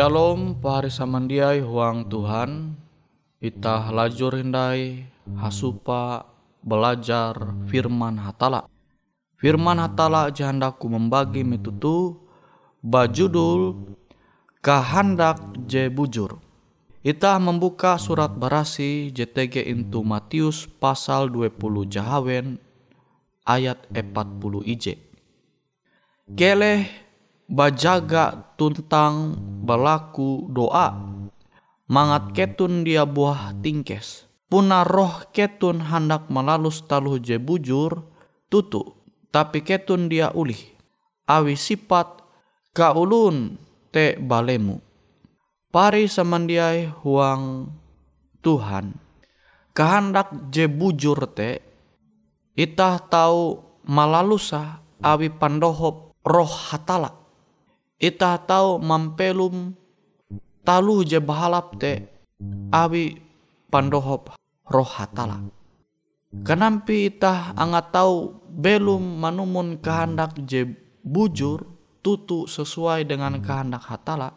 Shalom pahari samandiai huang Tuhan. Itah lajur hindai hasupa belajar firman hatala. Firman hatala jahandaku membagi mitutu Bajudul Kahandak je bujur. Itah membuka surat barasi JTG into Matius pasal 20 Jahawen ayat 40 IJ Geleh bajaga tuntang balaku doa. Mangat ketun dia buah tingkes. Puna roh ketun hendak melalus taluh je bujur tutu tapi ketun dia ulih. Awi sifat kaulun te balemu. Pari samandiai huang Tuhan. Kehendak je bujur te itah tahu malalusa awi pandohop roh hatala ita tahu mampelum talu je bahalap te awi pandohop roh hatala. Kenampi ita angat tahu belum manumun kehendak je bujur tutu sesuai dengan kehendak hatala.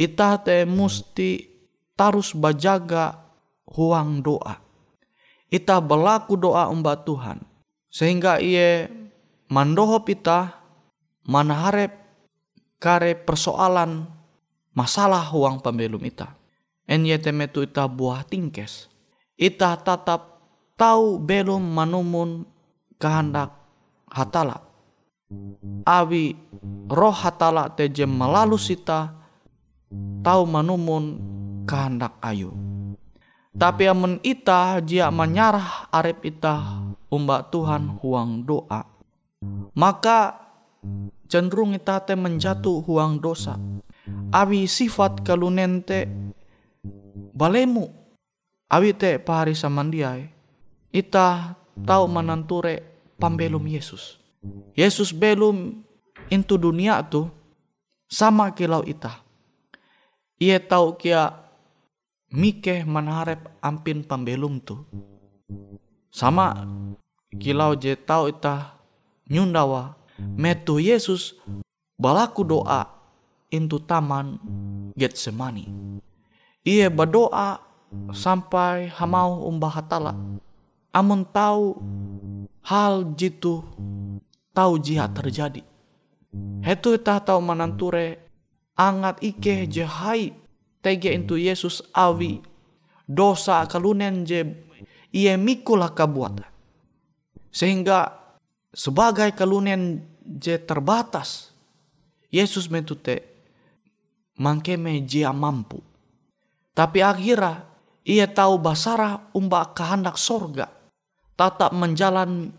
Ita te musti tarus bajaga huang doa. Ita berlaku doa umbat Tuhan. Sehingga ia mandohop ita manaharep kare persoalan masalah uang pembelum ita. En temetu ita buah tingkes. Ita tetap tahu belum manumun kehendak hatala. Awi roh hatala tejem melalui sita tahu manumun kehendak ayu. Tapi amun ita jia menyarah arep ita umbak Tuhan huang doa. Maka cenderung ita te menjatuh huang dosa. awi sifat kalunen te balemu. Awi te pahari samandiai ita tahu mananture pambelum Yesus. Yesus belum into dunia tu sama kilau ita. Ia tahu kia mike manharap ampin pambelum tu. Sama kilau je tahu ita nyundawa metu Yesus balaku doa into taman Getsemani. Ia berdoa sampai hamau umbah hatala. Amun tahu hal jitu tahu jihad terjadi. Hetu tah tahu mananture angat ike jahai tege into Yesus awi dosa kalunen je ia mikulah kabuat. Sehingga sebagai kalunen je terbatas Yesus metute mangkeme jia mampu. Tapi akhirnya ia tahu basara umba kehendak sorga. Tatap menjalan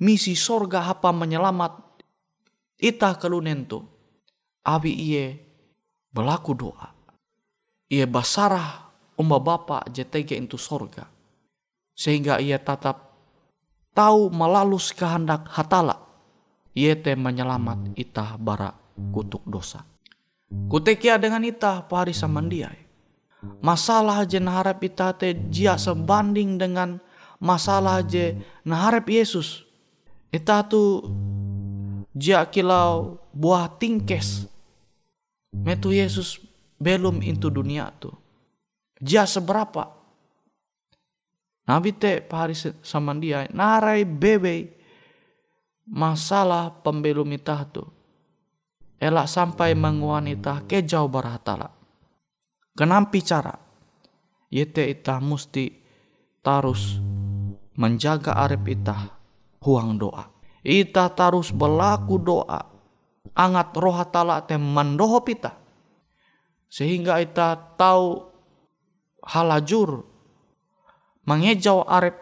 misi sorga apa menyelamat ita kelunentu. Abi iye berlaku doa. Ia basara umba bapa JTG itu sorga. Sehingga ia tatap tahu melalus kehendak hatala. Ia te menyelamat ita bara kutuk dosa. Kutekia dengan ita pari samandiai. Masalah je naharap ita te jia sebanding dengan masalah je naharap Yesus. Ita tu jia kilau buah tingkes. Metu Yesus belum into dunia tu. Jia seberapa? Nabi te pari samandiai. Narai bebe masalah pembelum ita tu elak sampai menguanita ke jauh baratala. Kenampi cara? Yete ita musti tarus menjaga arep ita huang doa. Ita tarus berlaku doa. Angat roh hatala te mandoho pita. Sehingga ita tahu halajur mengejau arep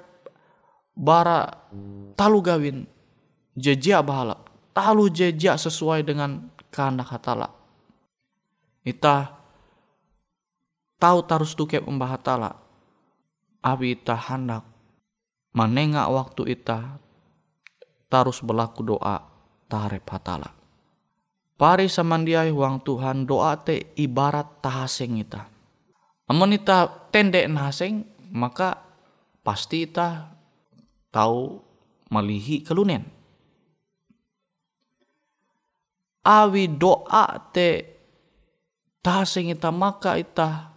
bara talu gawin jejia bahala talu jejia sesuai dengan kehendak hatala. Ita tahu tarus tukep umbah hatala. Abi ita hendak menengak waktu ita tarus berlaku doa tarep hatala. Pari samandiai huang Tuhan doa te ibarat tahaseng ita. Amun ita tendek nahaseng maka pasti ita tahu melihi kelunen. Awi doa te tasing ita maka ita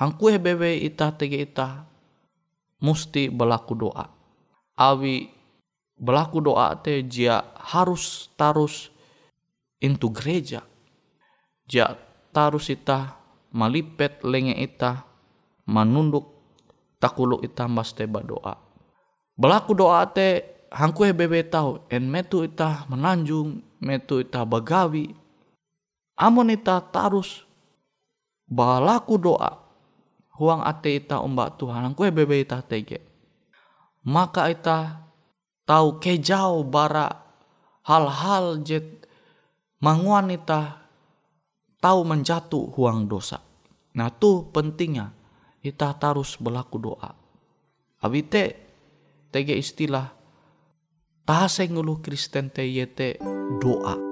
hangkue bebe ita tege ita musti berlaku doa. Awi berlaku doa te jia harus tarus into gereja. Jia tarus ita malipet lenge ita manunduk takulu ita mas teba doa berlaku doa te hangkue bebe tahu en metu ita menanjung metu ita bagawi amun ita tarus balaku doa. Huang ate ita umbak Tuhan kue bebe ita tege. Maka ita tahu kejau bara hal-hal jet manguan ita tahu menjatuh huang dosa. Nah tu pentingnya ita tarus berlaku doa abite tege istilah tahaseng ulu Kristen te yete doa.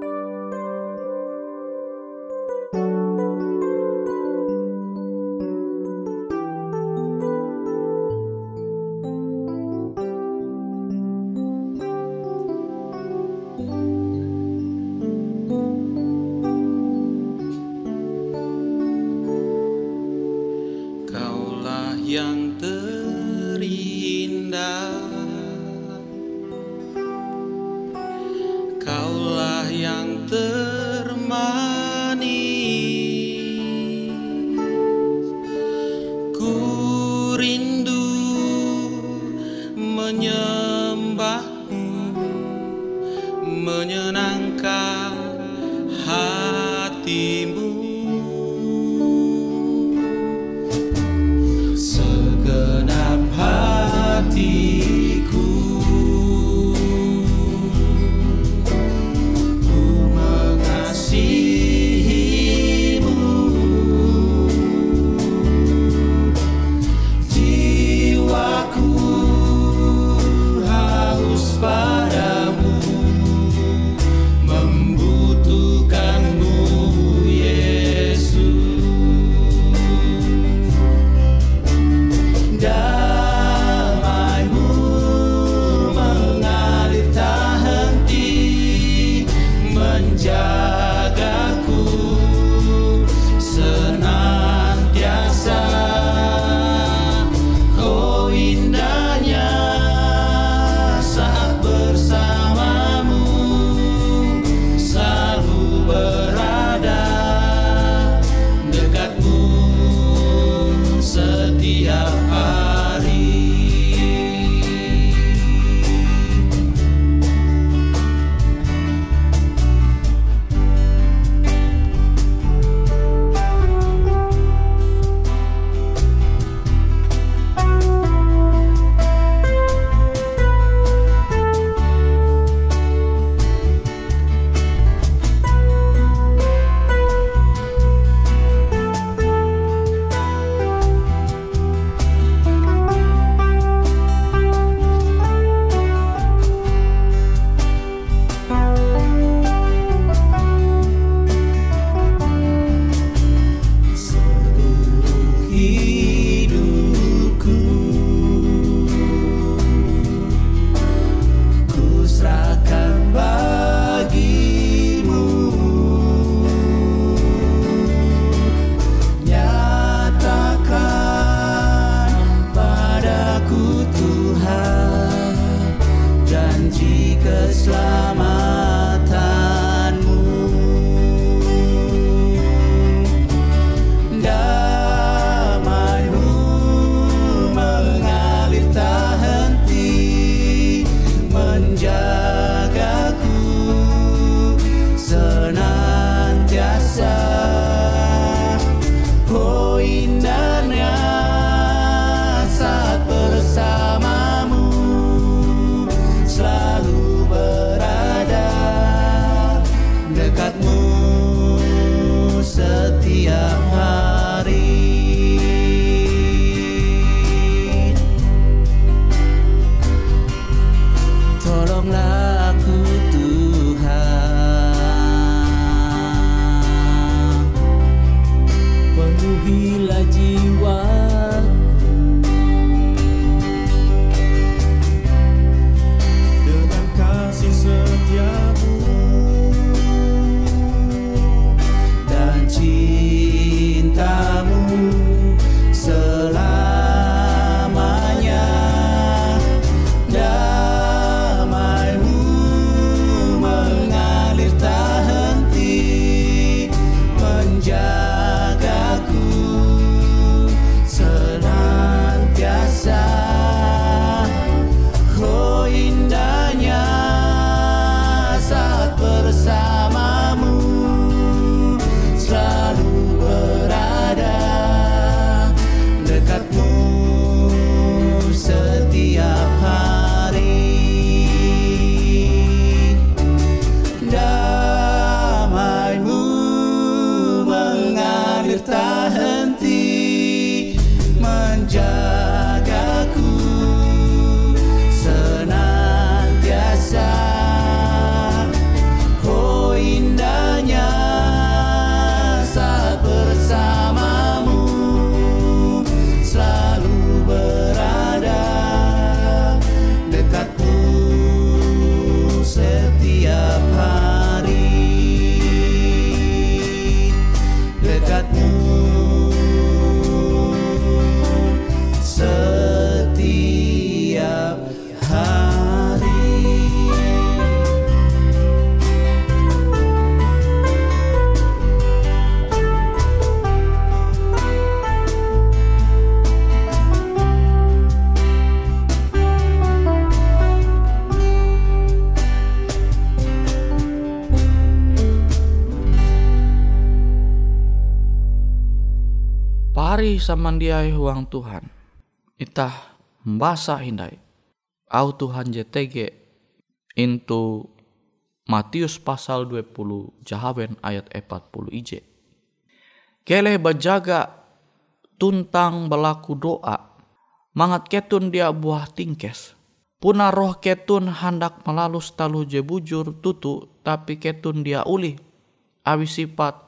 Pari samandiai huang Tuhan itah mbasa hindai au Tuhan JTG into Matius pasal 20 Jahawen ayat 40 ije. Kele bajaga tuntang belaku doa. Mangat ketun dia buah tingkes. Puna roh ketun hendak melalus talu je bujur tutu tapi ketun dia uli. Awi sifat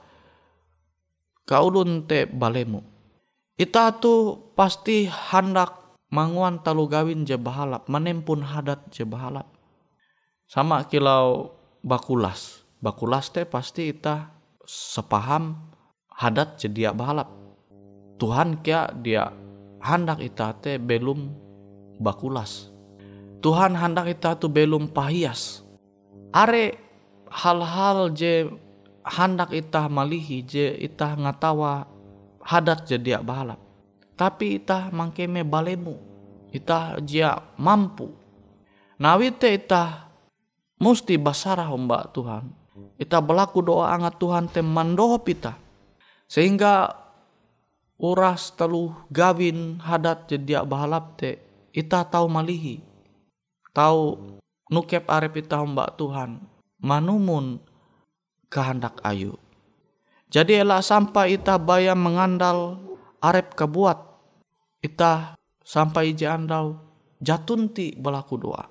kaulun te balemu. Ita tu pasti hendak manguan talu gawin je bahalap. Menempun hadat je bahalap. Sama kilau bakulas. Bakulas teh pasti ita sepaham hadat jadi balap. Tuhan kia dia hendak ita teh belum bakulas. Tuhan hendak ita tu belum pahias. Are hal-hal je hendak ita malihi je ita ngatawa hadat jadi balap. Tapi ita mangkeme balemu. Ita jia mampu. Nawite ita Musti basarah mbak Tuhan. Ita berlaku doa angat Tuhan teman doa pita. Sehingga uras telu gawin hadat jadi bahalap te. Ita tahu malihi. Tahu nukep arep ita mbak Tuhan. Manumun kehendak ayu. Jadi elak sampai ita bayam mengandal arep kebuat. Ita sampai jandau jatunti berlaku doa.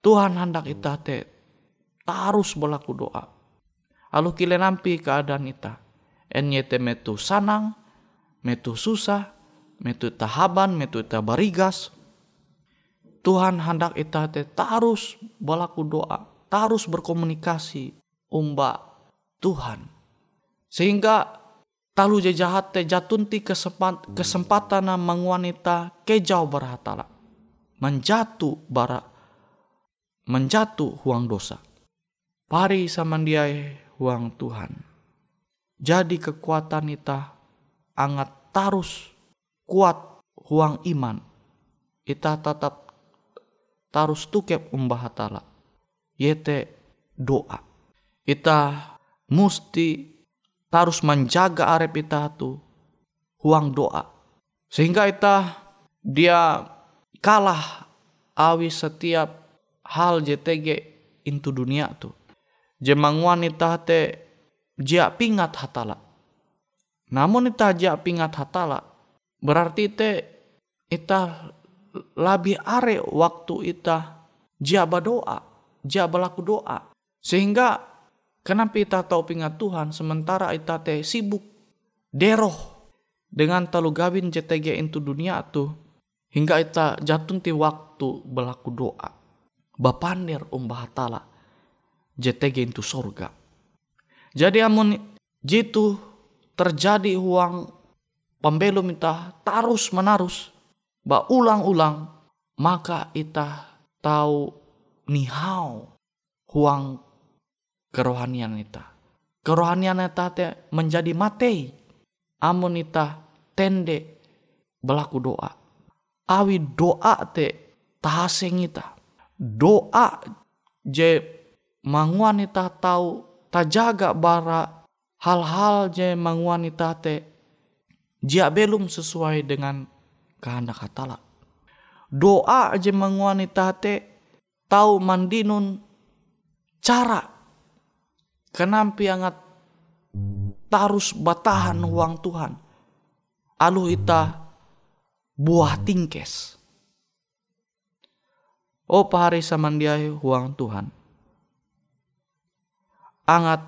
Tuhan hendak ita te tarus berlaku doa. Alu kile nampi keadaan ita. Enyete metu sanang, metu susah, metu tahaban, metu ita barigas. Tuhan hendak ita te tarus berlaku doa, tarus berkomunikasi umba Tuhan. Sehingga talu jahat te jatunti kesempat, kesempatan menguanita kejauh berhatala. Menjatuh bara menjatuh huang dosa. Pari samandiai huang Tuhan. Jadi kekuatan ita angat tarus kuat huang iman. Ita tetap tarus tukep umbah hatala. Yete doa. Ita musti tarus menjaga arep ita tu huang doa. Sehingga ita dia kalah awi setiap hal JTG into dunia tu. Jemang wanita te jia pingat hatala. Namun ita jia pingat hatala berarti te ita lebih are waktu ita jia berdoa, jia berlaku doa. Sehingga kenapa ita tahu pingat Tuhan sementara ita te sibuk deroh dengan talu gawin JTG into dunia tu hingga ita jatuh ti waktu berlaku doa bapanir umbah hatala JTG itu sorga. Jadi amun jitu terjadi uang pembelum ita tarus menarus ba ulang-ulang maka ita tahu nihau huang kerohanian ita. Kerohanian ita te menjadi mati. Amun ita tende belaku doa. Awi doa te tahaseng ita doa je mangwanita tahu tajaga bara hal-hal je mangwanita te jia belum sesuai dengan kehendak hatala. Doa je mangwanita te tahu mandinun cara kenampi angat tarus batahan uang Tuhan. Alu ita buah tingkes O pahari samandiai huang Tuhan. Angat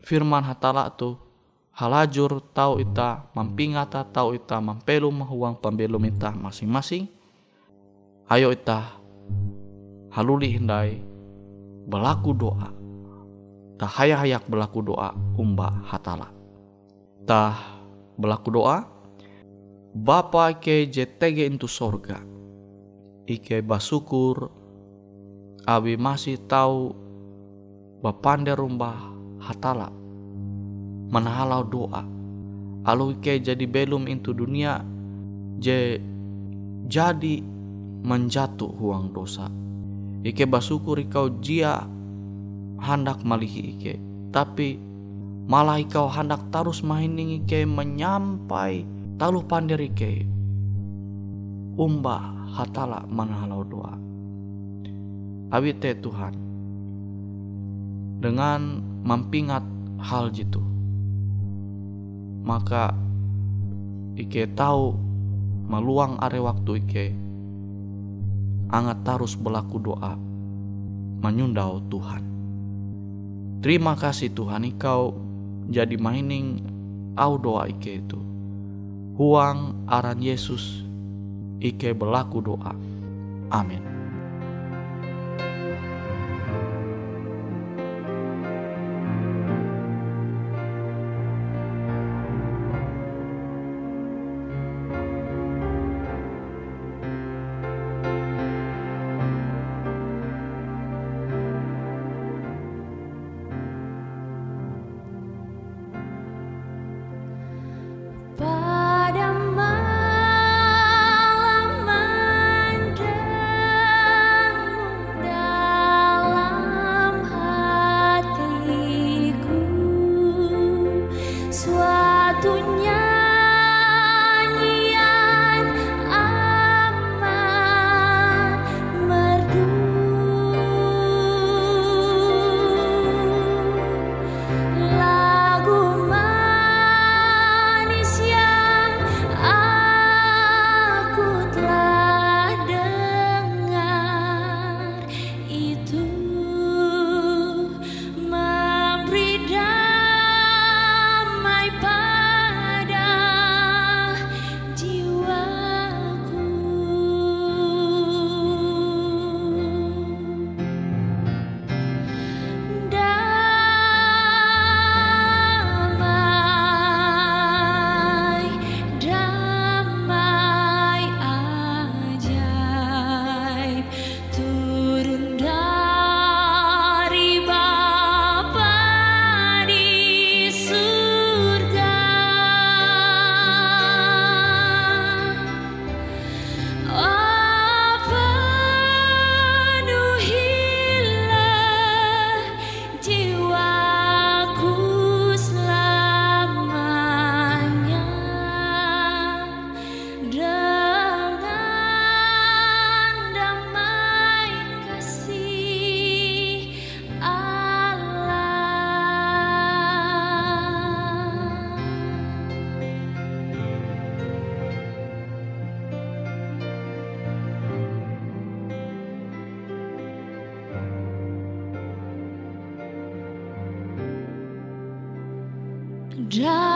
firman hatala tu halajur tau ita mampingata tau ita mampelum huang pembelum ita masing-masing. Ayo ita haluli hindai berlaku doa. Tah hayak berlaku doa umba hatala. Tah berlaku doa Bapa ke JTG itu sorga. Ike basukur abi masih tahu bapande rumah hatala. Menahalau doa alu ike jadi belum into dunia je jadi menjatuh huang dosa. Ike basukur ikau jia hendak malihi ike tapi malah ikau hendak terus mahining ike menyampai taluh pandir ike. Umba hatala manahalau doa. Awit te Tuhan dengan mampingat hal jitu maka Ike tahu meluang are waktu Ike angat terus berlaku doa menyundau Tuhan terima kasih Tuhan Ikau jadi mining. Au doa Ike itu. Huang aran Yesus. Ike berlaku doa. Amin job.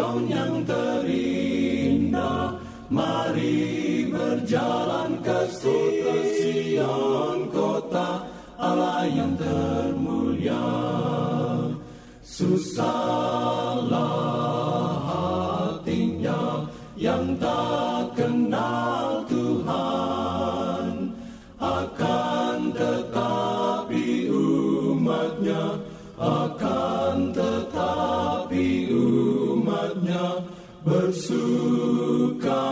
kota Sion yang bersuka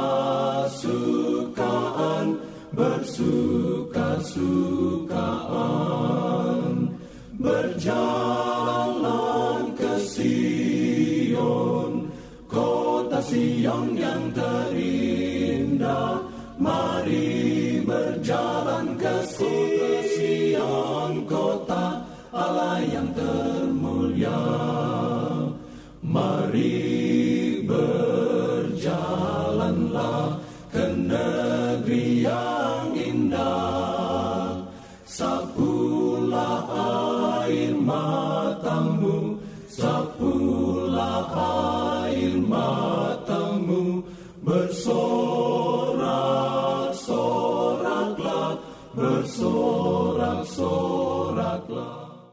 sukaan bersuka sukaan berjalan ke Sion kota Sion yang terindah